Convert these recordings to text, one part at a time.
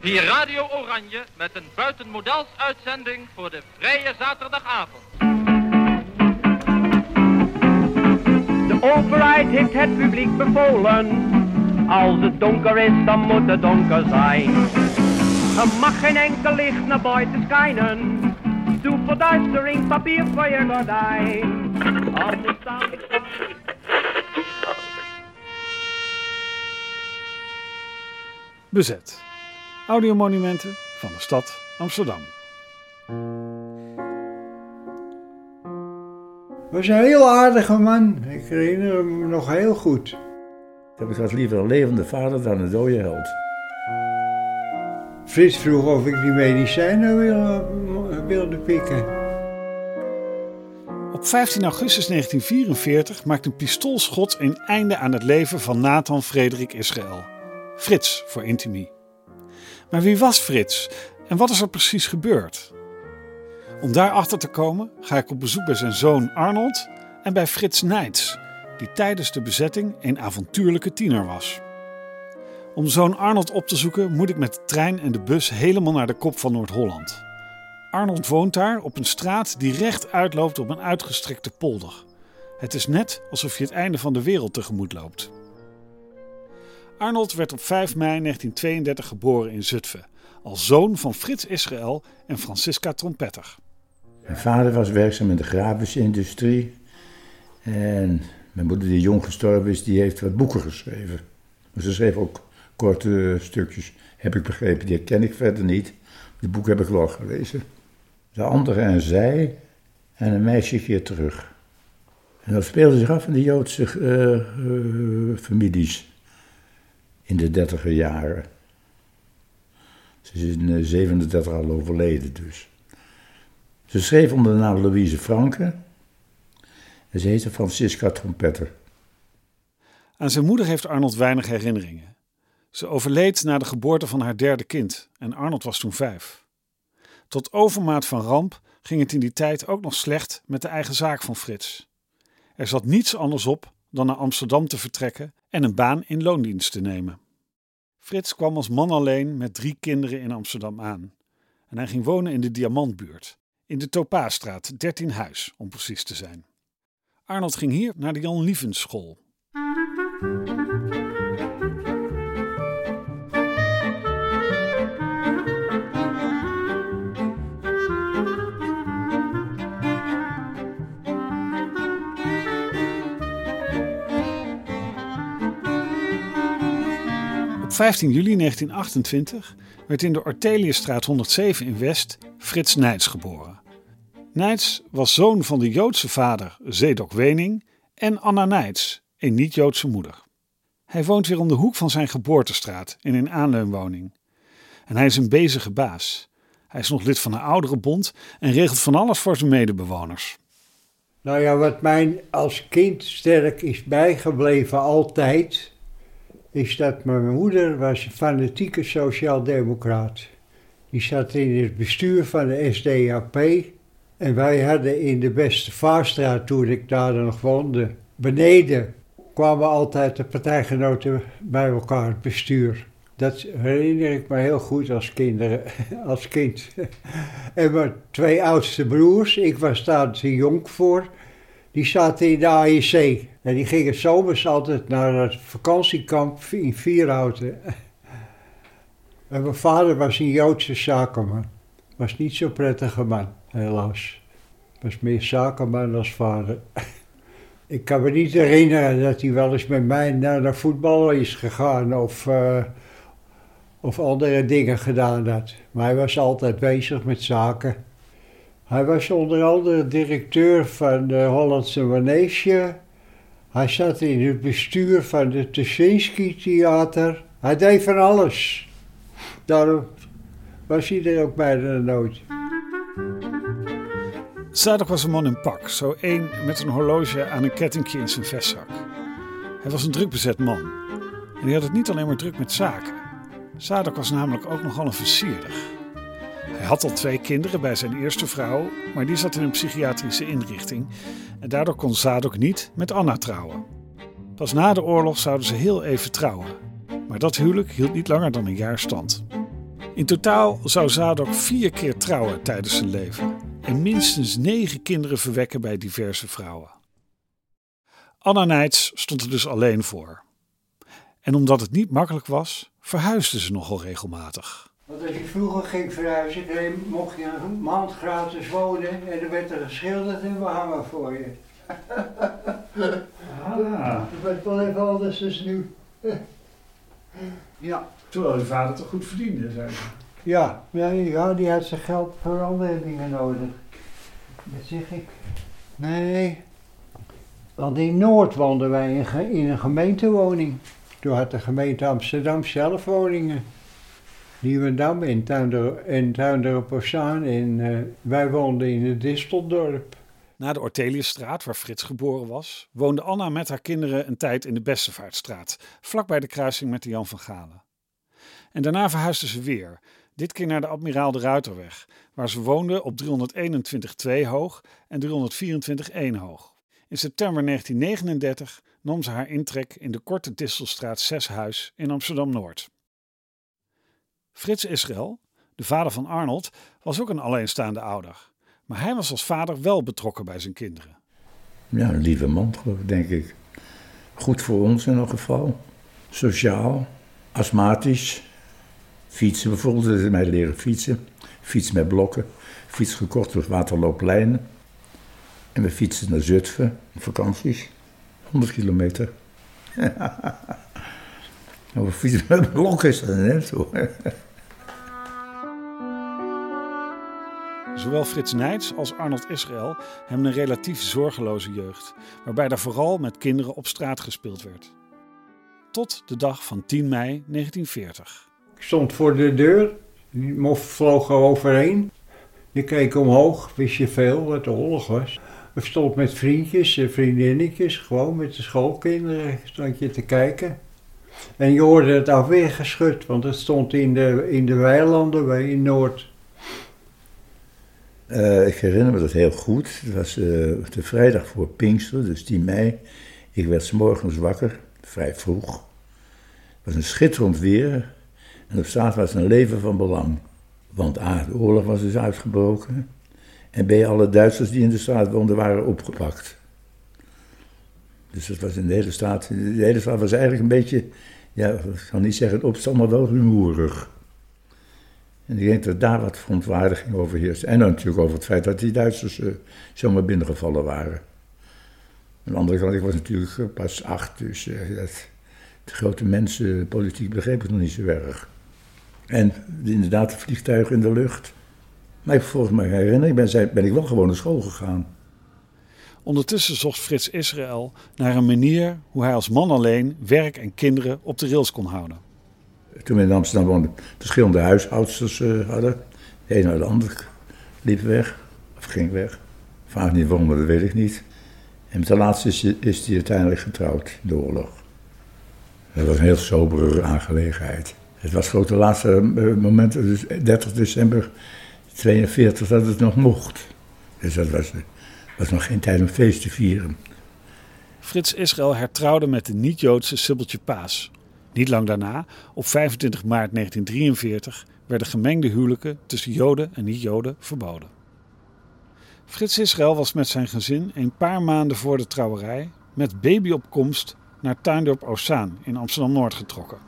Hier Radio Oranje met een buitenmodels uitzending voor de vrije zaterdagavond. De overheid heeft het publiek bevolen. Als het donker is, dan moet het donker zijn. Er mag geen enkel licht naar buiten schijnen. Doe verduistering, papier voor je gordijn. Anders dan... Bezet. Audiomonumenten van de stad Amsterdam. was een heel aardige man. Ik herinner me nog heel goed. Ik had liever een levende vader dan een dode held. Frits vroeg of ik die medicijnen wilde, wilde pikken. Op 15 augustus 1944 maakt een pistoolschot een einde aan het leven van Nathan Frederik Israël. Frits voor Intimi. Maar wie was Frits en wat is er precies gebeurd? Om daarachter te komen ga ik op bezoek bij zijn zoon Arnold en bij Frits Nijts, die tijdens de bezetting een avontuurlijke tiener was. Om zoon Arnold op te zoeken moet ik met de trein en de bus helemaal naar de kop van Noord-Holland. Arnold woont daar op een straat die recht uitloopt op een uitgestrekte polder. Het is net alsof je het einde van de wereld tegemoet loopt. Arnold werd op 5 mei 1932 geboren in Zutphen, als zoon van Frits Israël en Francisca Trompetter. Mijn vader was werkzaam in de grafische industrie. En mijn moeder, die jong gestorven is, die heeft wat boeken geschreven. Maar ze schreef ook korte stukjes, heb ik begrepen. Die ken ik verder niet. Die boeken heb ik wel gelezen. De andere en zij en een meisje keer terug. En dat speelde zich af in de Joodse uh, uh, families in de dertiger jaren. Ze is in 37 al overleden dus. Ze schreef onder de naam Louise Franke en ze heette Francisca Trompetter. Aan zijn moeder heeft Arnold weinig herinneringen. Ze overleed na de geboorte van haar derde kind en Arnold was toen vijf. Tot overmaat van ramp ging het in die tijd ook nog slecht met de eigen zaak van Frits. Er zat niets anders op dan naar Amsterdam te vertrekken en een baan in loondienst te nemen. Frits kwam als man alleen met drie kinderen in Amsterdam aan. En hij ging wonen in de Diamantbuurt, in de Topaasstraat 13 Huis om precies te zijn. Arnold ging hier naar de Jan Lievens school. 15 juli 1928 werd in de Orteliusstraat 107 in West Frits Nijts geboren. Nijts was zoon van de Joodse vader Zedok Wening en Anna Nijts, een niet-Joodse moeder. Hij woont weer om de hoek van zijn geboortestraat in een aanleunwoning. En hij is een bezige baas. Hij is nog lid van een bond en regelt van alles voor zijn medebewoners. Nou ja, wat mij als kind sterk is bijgebleven altijd, is dat mijn moeder was een fanatieke sociaaldemocraat. Die zat in het bestuur van de SDAP en wij hadden in de Beste Vaarstraat, toen ik daar nog woonde, beneden kwamen altijd de partijgenoten bij elkaar, het bestuur. Dat herinner ik me heel goed als, kinderen, als kind. En mijn twee oudste broers, ik was daar te jong voor, die zaten in de AEC. En die gingen zomers altijd naar het vakantiekamp in Vierhouten. En mijn vader was een Joodse zakenman. Was niet zo'n prettige man, helaas. Was meer zakenman als vader. Ik kan me niet herinneren dat hij wel eens met mij naar de voetbal is gegaan of, uh, of andere dingen gedaan had. Maar hij was altijd bezig met zaken. Hij was onder andere directeur van de Hollandse Manege. Hij zat in het bestuur van het Tuschinski Theater. Hij deed van alles. Daarom was hij ook bijna nooit. Zadok was een man in pak, zo één met een horloge aan een kettingje in zijn vestzak. Hij was een druk bezet man. En hij had het niet alleen maar druk met zaken. Zadok was namelijk ook nogal een versierder. Hij had al twee kinderen bij zijn eerste vrouw, maar die zat in een psychiatrische inrichting. En daardoor kon Zadok niet met Anna trouwen. Pas na de oorlog zouden ze heel even trouwen. Maar dat huwelijk hield niet langer dan een jaar stand. In totaal zou Zadok vier keer trouwen tijdens zijn leven en minstens negen kinderen verwekken bij diverse vrouwen. Anna Nijts stond er dus alleen voor. En omdat het niet makkelijk was, verhuisde ze nogal regelmatig. Want als ik vroeger ging verhuizen, dan mocht je een maand gratis wonen en er werd er geschilderd en we hangen voor je. Ah, Dat werd wel even anders dan nu. ja. terwijl je vader toch goed verdiende, zei ze. Ja, ja, ja, die had zijn geld voor andere dingen nodig. Dat zeg ik. Nee. Want in Noord woonden wij in een gemeentewoning. Toen had de gemeente Amsterdam zelf woningen. Nieuwendam en Tuinder, en Tuindorp Ossaan. En eh, wij woonden in het Disteldorp. Na de Orteliusstraat, waar Frits geboren was, woonde Anna met haar kinderen een tijd in de Bestevaartstraat, vlakbij de kruising met de Jan van Galen. En daarna verhuisde ze weer, dit keer naar de Admiraal de Ruiterweg, waar ze woonde op 321-2 hoog en 324-1 hoog. In september 1939 nam ze haar intrek in de korte Distelstraat 6 huis in Amsterdam-Noord. Frits Israël, de vader van Arnold, was ook een alleenstaande ouder. Maar hij was als vader wel betrokken bij zijn kinderen. Ja, een lieve man, denk ik. Goed voor ons in elk geval. Sociaal, astmatisch. Fietsen bijvoorbeeld, dat mij leren fietsen. Fiets met blokken. Fiets gekocht door Waterlooplijnen. En we fietsen naar Zutphen, op vakanties. 100 kilometer. Over fietsen met blokken is dat net zo. Zowel Frits Nijts als Arnold Israël hebben een relatief zorgeloze jeugd, waarbij er vooral met kinderen op straat gespeeld werd. Tot de dag van 10 mei 1940. Ik stond voor de deur, die mof vloog er overheen. Je keek omhoog, wist je veel wat de oorlog was. Ik stond met vriendjes en vriendinnetjes, gewoon met de schoolkinderen, stond je te kijken. En je hoorde het afweergeschut, want het stond in de, in de weilanden bij in Noord. Eh, ik herinner me dat heel goed. Het was eh, de vrijdag voor Pinkster, dus 10 mei. Ik werd 's morgens wakker, vrij vroeg. Het was een schitterend weer. En op straat was een leven van belang. Want A, de oorlog was dus uitgebroken. En B, alle Duitsers die in de straat woonden waren opgepakt. Dus dat was in de hele straat. De hele straat was eigenlijk een beetje, ja, ik kan niet zeggen opstand, maar wel rumoerig. En ik denk dat daar wat verontwaardiging over heerst. En natuurlijk over het feit dat die Duitsers eh, zomaar binnengevallen waren. Aan de andere kant, ik was natuurlijk eh, pas acht, dus eh, de grote mensen, politiek begreep ik nog niet zo erg. En inderdaad, de vliegtuigen in de lucht. Maar ik volgens mij herinner, ik ben, ben ik wel gewoon naar school gegaan. Ondertussen zocht Frits Israël naar een manier hoe hij als man alleen werk en kinderen op de rails kon houden. Toen we in Amsterdam woonden, verschillende huishoudsters eh, hadden. De een naar de ander liep weg, of ging weg. Vaak niet waarom, dat weet ik niet. En met de laatste is, is hij uiteindelijk getrouwd in de oorlog. Dat was een heel sobere aangelegenheid. Het was ook de laatste eh, moment, dus 30 december 42, dat het nog mocht. Dus dat was, was nog geen tijd om feest te vieren. Frits Israël hertrouwde met de niet-Joodse Sibbeltje Paas. Niet lang daarna, op 25 maart 1943, werden gemengde huwelijken tussen Joden en niet-Joden verboden. Frits Israël was met zijn gezin een paar maanden voor de trouwerij met babyopkomst naar Tuindorp Ossaan in Amsterdam-Noord getrokken.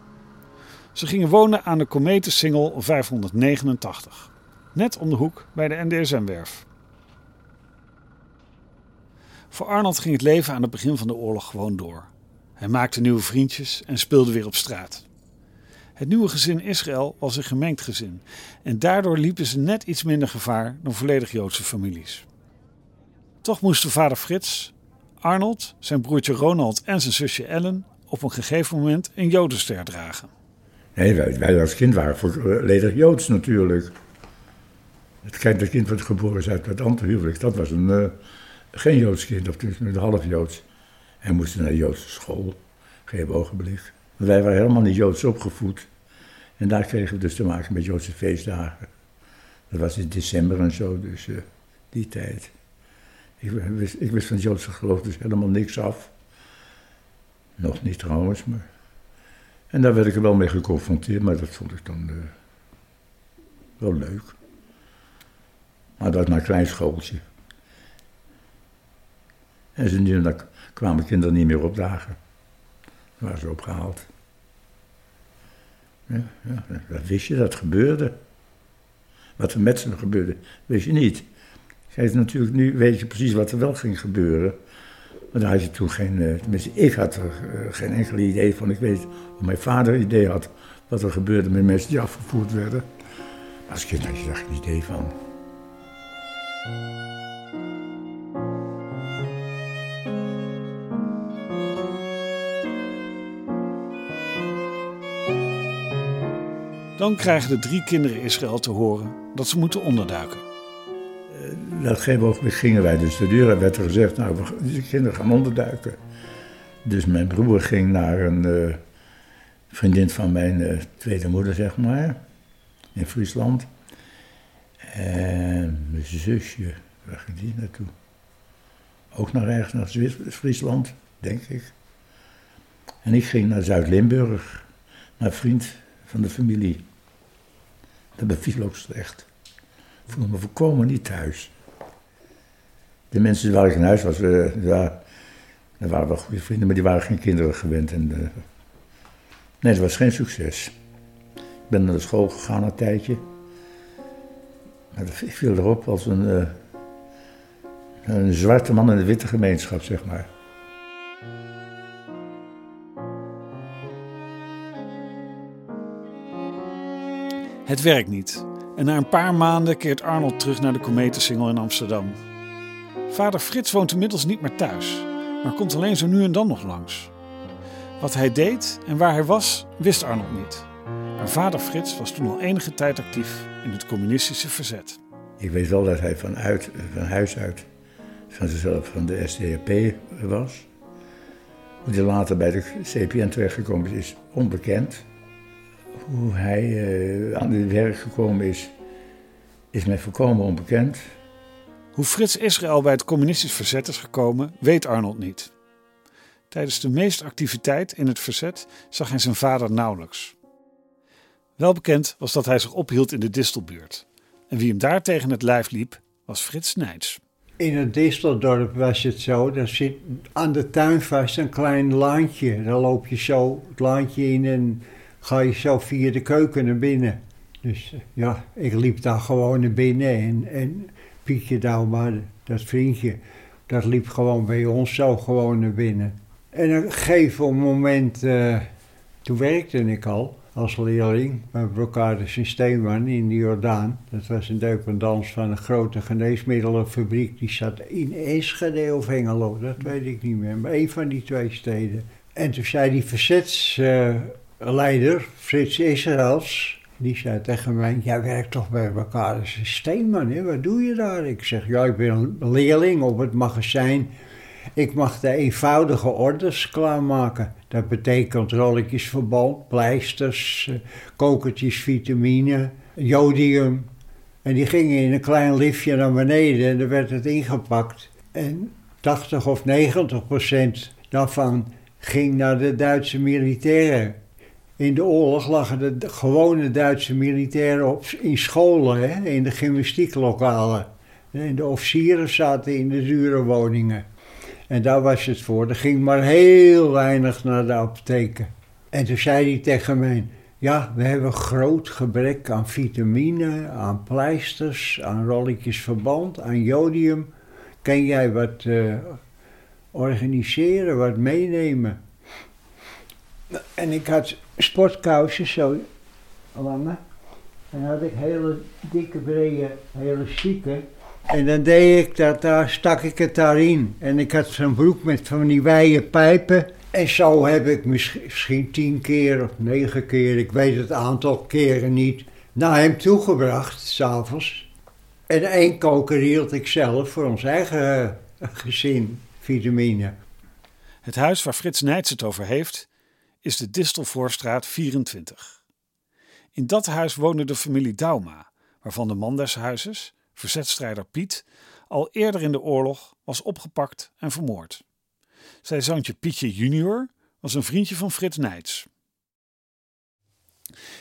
Ze gingen wonen aan de Kometen-singel 589, net om de hoek bij de NDSM-werf. Voor Arnold ging het leven aan het begin van de oorlog gewoon door. Hij maakte nieuwe vriendjes en speelde weer op straat. Het nieuwe gezin Israël was een gemengd gezin en daardoor liepen ze net iets minder gevaar dan volledig Joodse families. Toch moesten vader Frits, Arnold, zijn broertje Ronald en zijn zusje Ellen op een gegeven moment een Jodenster dragen. Nee, wij, wij als kind waren volledig Joods natuurlijk. Het kind, het kind wat geboren is uit het dat was een, eh, geen Joods kind, of tenminste een half Joods. En moesten naar de Joodse school, geen ogenblik. Wij waren helemaal niet Joods opgevoed. En daar kregen we dus te maken met Joodse feestdagen. Dat was in december en zo, dus eh, die tijd. Ik wist, ik wist van het Joodse geloof dus helemaal niks af. Nog niet trouwens, maar... En daar werd ik er wel mee geconfronteerd, maar dat vond ik dan... eh, Wel leuk. Maar dat was een klein schooltje. En ze dan kwamen kinderen niet meer opdagen. Dan waren ze opgehaald. Ja, dat wist je, dat gebeurde. Wat er met ze gebeurde, wist je niet. Kijk, natuurlijk, nu weet je precies wat er wel ging gebeuren. Maar daar had je toen geen, eh, tenminste ik had er eh, geen enkel idee van. Ik weet of mijn vader idee had wat er gebeurde met mensen die afgevoerd werden. Als kind had je daar geen idee van. Dan krijgen de drie kinderen Israël te horen dat ze moeten onderduiken. Dat geen ogenblik gingen wij dus de deur en werd er gezegd, nou, de kinderen gaan onderduiken. Dus mijn broer ging naar een eh, vriendin van mijn eh, tweede moeder, zeg maar, in Friesland. En mijn zusje, waar ging die naartoe? Ook naar ergens naar Friesland, denk ik. En ik ging naar Zuid-Limburg, naar een vriend van de familie. Dat beviel ook slecht. Ik voelde me volkomen niet thuis. De mensen waar ik in huis was, eh, ja, dat waren wel goede vrienden, maar die waren geen kinderen gewend. En, eh, nee, dat was geen succes. Ik ben naar de school gegaan een tijdje. Maar dat viel erop als een, eh, een zwarte man in de witte gemeenschap, zeg maar. Het werkt niet. En na een paar maanden keert Arnold terug naar de Kometensingel in Amsterdam. Vader Frits woont inmiddels niet meer thuis, maar komt alleen zo nu en dan nog langs. Wat hij deed en waar hij was, wist Arnold niet. Maar vader Frits was toen al enige tijd actief in het communistische verzet. Ik weet wel dat hij vanuit, van huis uit, van zichzelf van de SDAP was. Hoe hij later bij de CPN terechtgekomen is, is onbekend. Hoe hij eh, aan dit werk gekomen is, is mij volkomen onbekend. Hoe Frits Israël bij het communistisch verzet is gekomen, weet Arnold niet. Tijdens de meeste activiteit in het verzet zag hij zijn vader nauwelijks. Wel bekend was dat hij zich ophield in de Distelbuurt. En wie hem daar tegen het lijf liep, was Frits Nijts. In het Disteldorp was het zo, daar zit aan de tuin vast een klein laantje. Dan loop je zo het laantje in en ga je zo via de keuken naar binnen. Dus eh, ja, ik liep daar gewoon naar binnen en, en Pietje Dauma, dat vriendje, dat liep gewoon bij ons zo gewoon naar binnen. En op een gegeven moment, eh, toen werkte ik al als leerling bij Brocardus en Steenman in de Jordaan. Dat was een dependance van een grote geneesmiddelenfabriek. Die zat in Enschede of Hengelo, dat weet ik niet meer. Maar een van die twee steden. En toen zei die verzetsleider, Frits Israëls... Die zei tegen mij, jij werkt toch bij Brocardus en Steenman, hè? wat doe je daar? Ik zeg, ja, ik ben een leerling op het magazijn... Ik mag de eenvoudige orders klaarmaken. Dat betekent rolletjes verband, pleisters, eh, kokertjes vitamine, jodium. En die gingen in een klein liftje naar beneden en dan werd het ingepakt. En 80 of 90 procent daarvan ging naar de Duitse militairen. In de oorlog lagen de gewone Duitse militairen op, in scholen, hè, in de gymnastieklokalen. En de officieren zaten in de dure woningen. En daar was het voor. Er ging maar heel weinig naar de apotheken. En toen zei hij tegen mij: Ja, we hebben groot gebrek aan vitamine, aan pleisters, aan rolletjes verband, aan jodium. Kan jij wat eh, organiseren, wat meenemen? En ik had sportkousen, zo lange. En dan had ik hele dikke, brede, hele chique. En dan deed ik dat, daar stak ik het daarin. En ik had zo'n broek met van die wijde pijpen. En zo heb ik misschien, tien keer of negen keer, ik weet het aantal keren niet, naar hem toegebracht, s'avonds. En één koker hield ik zelf voor ons eigen gezin, vitamine. Het huis waar Frits Nijts het over heeft, is de Distelvoorstraat 24. In dat huis woonde de familie Dauma, waarvan de man des huizes, verzetstrijder Piet, al eerder in de oorlog was opgepakt en vermoord. Zijn zoontje Pietje junior was een vriendje van Frits Nijts.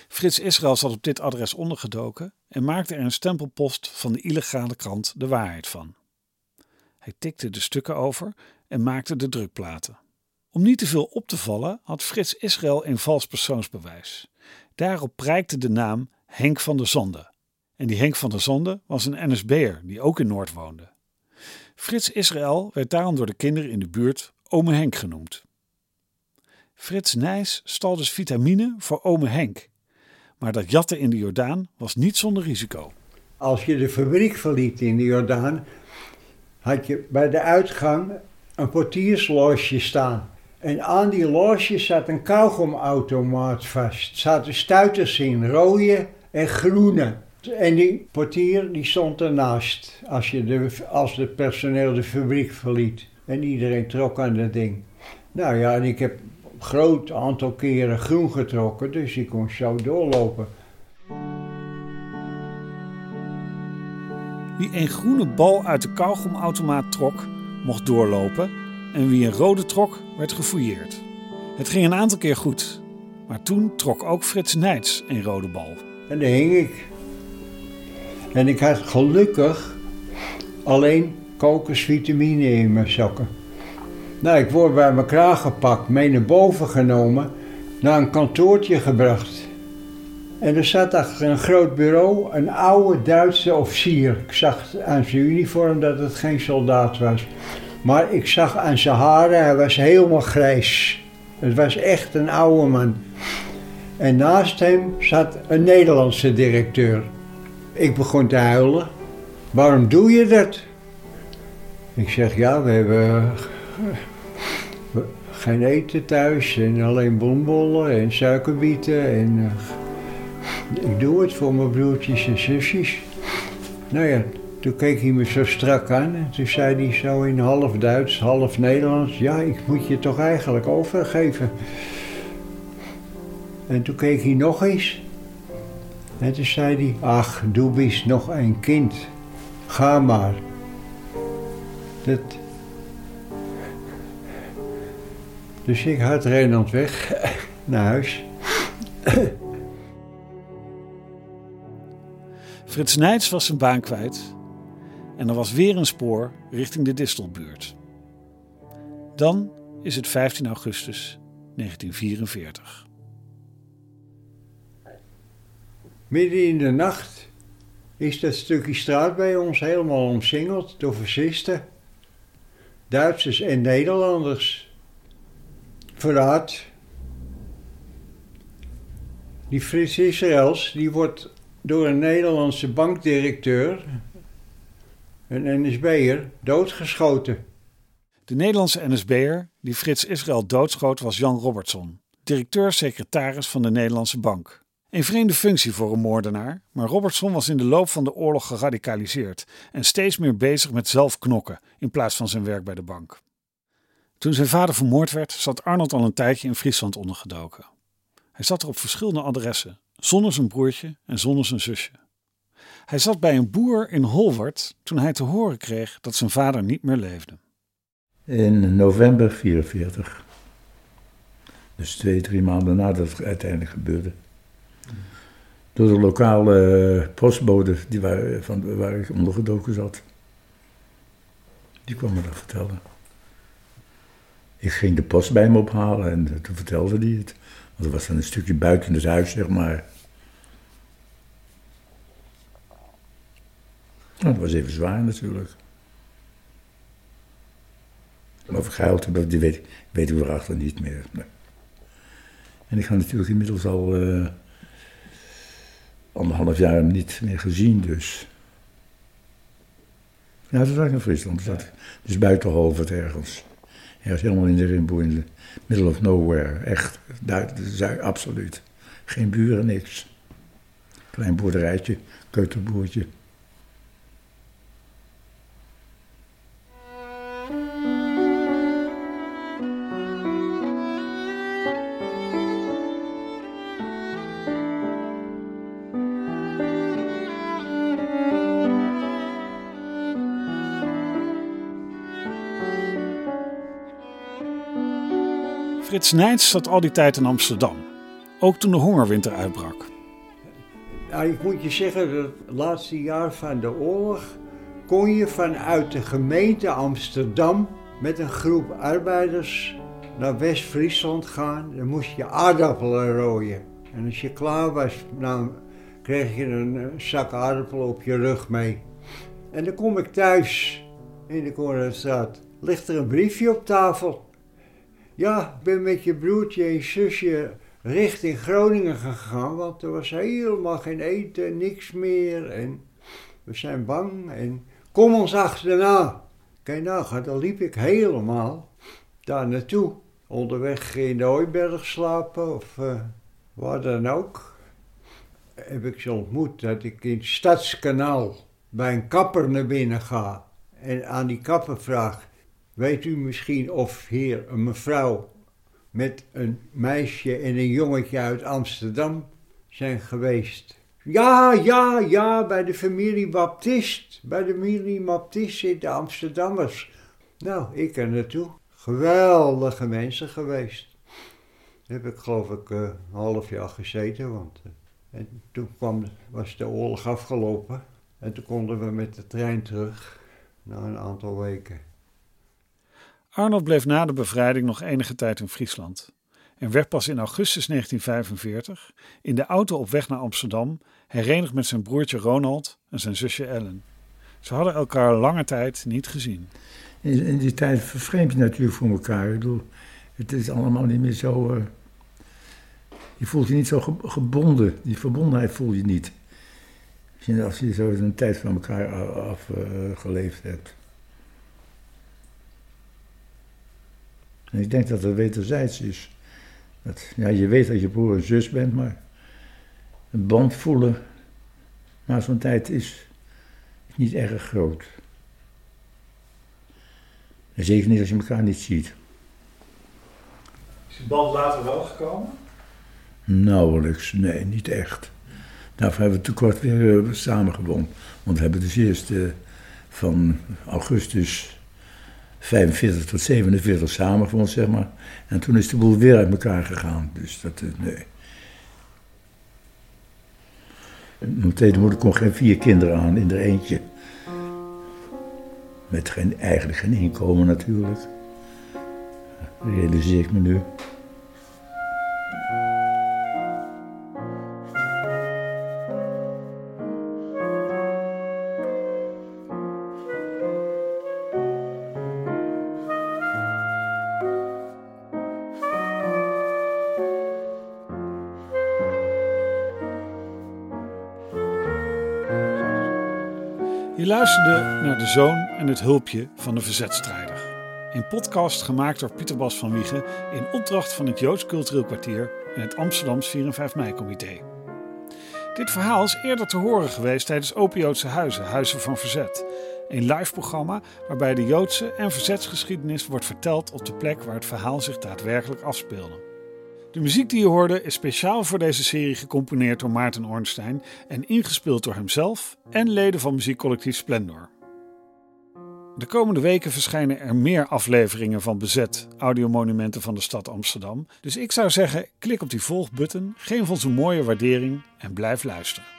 Frits Israël zat op dit adres ondergedoken en maakte er een stempelpost van de illegale krant De Waarheid van. Hij tikte de stukken over en maakte de drukplaten. Om niet te veel op te vallen had Frits Israël een vals persoonsbewijs. Daarop prijkte de naam Henk van der Zonde. En die Henk van der Zonde was een NSB'er die ook in Noord woonde. Frits Israël werd daarom door de kinderen in de buurt Ome Henk genoemd. Frits Nijs stal dus vitamine voor Ome Henk. Maar dat jatten in de Jordaan was niet zonder risico. Als je de fabriek verliet in de Jordaan, had je bij de uitgang een portiersloosje staan. En aan die loosje zat een kauwgomautomaat vast. Zaten stuiters in, rode en groene. En die portier die stond ernaast als, je de, als het personeel de fabriek verliet. En iedereen trok aan dat ding. Nou ja, en ik heb een groot aantal keren groen getrokken, dus ik kon zo doorlopen. Wie een groene bal uit de kauwgomautomaat trok, mocht doorlopen en wie een rode trok, werd gefouilleerd. Het ging een aantal keer goed, maar toen trok ook Frits Nijts een rode bal. En daar hing ik. En ik had gelukkig alleen kokosvitamine in mijn zakken. Nou, ik word bij mijn kraag gepakt, mee naar boven genomen, naar een kantoortje gebracht. En er zat achter een groot bureau een oude Duitse officier. Ik zag aan zijn uniform dat het geen soldaat was. Maar ik zag aan zijn haren, hij was helemaal grijs. Het was echt een oude man. En naast hem zat een Nederlandse directeur. Ik begon te huilen. Waarom doe je dat? Ik zeg, ja, we hebben geen eten thuis en alleen bombollen en suikerbieten. En, uh, ik doe het voor mijn broertjes en zusjes. Nou toen keek hij me zo strak aan en toen zei hij zo in half Duits, half Nederlands: Ja, ik moet je toch eigenlijk overgeven. En toen keek hij nog eens. En toen zei hij: Ach, du nog een kind. Ga maar. Dat. Dus ik had Renand weg naar huis. Frits Nijts was zijn baan kwijt en er was weer een spoor richting de Distelbuurt. Dan is het 15 augustus 1944. Midden in de nacht is dat stukje straat bij ons helemaal omsingeld door fascisten. Duitsers en Nederlanders. Verraad. Die Frits Israëls, die wordt door een Nederlandse bankdirecteur, een NSB'er, doodgeschoten. De Nederlandse NSB'er die Frits Israël doodschoot was Jan Robertson, directeur-secretaris van de Nederlandse Bank. Een vreemde functie voor een moordenaar, maar Robertson was in de loop van de oorlog geradicaliseerd en steeds meer bezig met zelf knokken in plaats van zijn werk bij de bank. Toen zijn vader vermoord werd, zat Arnold al een tijdje in Friesland ondergedoken. Hij zat er op verschillende adressen, zonder zijn broertje en zonder zijn zusje. Hij zat bij een boer in Holwart toen hij te horen kreeg dat zijn vader niet meer leefde. In november 44. Dus twee, drie maanden nadat het uiteindelijk gebeurde. Door de lokale postbode die waar, van, waar ik ondergedoken zat. Die kwam me dat vertellen. Ik ging de post bij me ophalen en toen vertelde hij het. Want dat was dan een stukje buiten het huis, zeg maar. Nou, dat was even zwaar natuurlijk. Maar geld, die weet, weet ik erachter niet meer. En ik had natuurlijk inmiddels al uh, anderhalf jaar hem niet meer gezien, dus. Ja, dat was in Friesland. Dat, dus buiten Holvert ergens. Ergens helemaal in de rimboe, in de middle of nowhere. Echt, daar, absoluut. Geen buren, niks. Klein boerderijtje, keuterboertje. Frits Nijts zat al die tijd in Amsterdam. ook toen de hongerwinter uitbrak. Nou, ik moet je zeggen, het laatste jaar van de oorlog kon je vanuit de gemeente Amsterdam met een groep arbeiders naar West-Friesland gaan. Dan moest je aardappelen rooien. En als je klaar was, dan kreeg je een eh, zak aardappelen op je rug mee. En dan kom ik thuis in de Korenstraat. Ligt er een briefje op tafel. Ja, ik ben met je broertje en zusje richting Groningen gegaan, want er was helemaal geen eten, niks meer. En we zijn bang en kom ons achterna. Kijk nou, dan liep ik helemaal daar naartoe. Onderweg in de Hooiberg slapen of uh, waar dan ook. Heb ik ze ontmoet dat ik in het Stadskanaal bij een kapper naar binnen ga. En aan die kapper vraag, weet u misschien of hier een mevrouw met een meisje en een jongetje uit Amsterdam zijn geweest. Ja, ja, ja, bij de familie Baptist. Bij de familie Baptist de Amsterdammers. Nou, ik er naartoe. Geweldige mensen geweest. Daar heb ik geloof ik uh, een half jaar gezeten, want uh, en toen kwam, was de oorlog afgelopen. En toen konden we met de trein terug, na een aantal weken. Arnold bleef na de bevrijding nog enige tijd in Friesland en werd pas in augustus 1945 in de auto op weg naar Amsterdam herenigd met zijn broertje Ronald en zijn zusje Ellen. Ze hadden elkaar lange tijd niet gezien. In, die tijd vervreemd je natuurlijk voor elkaar. Ik bedoel, het is allemaal niet meer zo. Uh, je voelt je niet zo gebonden. Die verbondenheid voel je niet. Als je zo een tijd van elkaar afgeleefd hebt. En ik denk dat het wederzijds is. Dat, ja, je weet dat je broer en zus bent, maar een band voelen na zo'n tijd is, niet erg groot. En zeker niet als je elkaar niet ziet. Is de band later wel gekomen? Nauwelijks, nee, niet echt. Daarvoor hebben we te kort weer uh, samengewoond. Want we hebben dus eerst uh, van augustus 45 tot 47 samengewoond, zeg maar. En toen is de boel weer uit elkaar gegaan. Dus dat, uh, nee. Mijn tweede moeder kon geen vier kinderen aan in er eentje. Met geen, eigenlijk geen inkomen natuurlijk. Realiseer ik me nu. Naar De Zoon en het Hulpje van de Verzetstrijder. Een podcast gemaakt door Pieter Bas van Wiegen in opdracht van het Joods Cultureel Kwartier en het Amsterdams 4 en 5 mei-comité. Dit verhaal is eerder te horen geweest tijdens Open Joodse Huizen, Huizen van Verzet. Een live programma waarbij de Joodse en verzetsgeschiedenis wordt verteld op de plek waar het verhaal zich daadwerkelijk afspeelde. De muziek die je hoorde is speciaal voor deze serie gecomponeerd door Maarten Ornstein en ingespeeld door hemzelf en leden van muziekcollectief Splendor. De komende weken verschijnen er meer afleveringen van Bezet, audiomonumenten van de stad Amsterdam. Dus ik zou zeggen, klik op die volgbutton, geef ons een mooie waardering en blijf luisteren.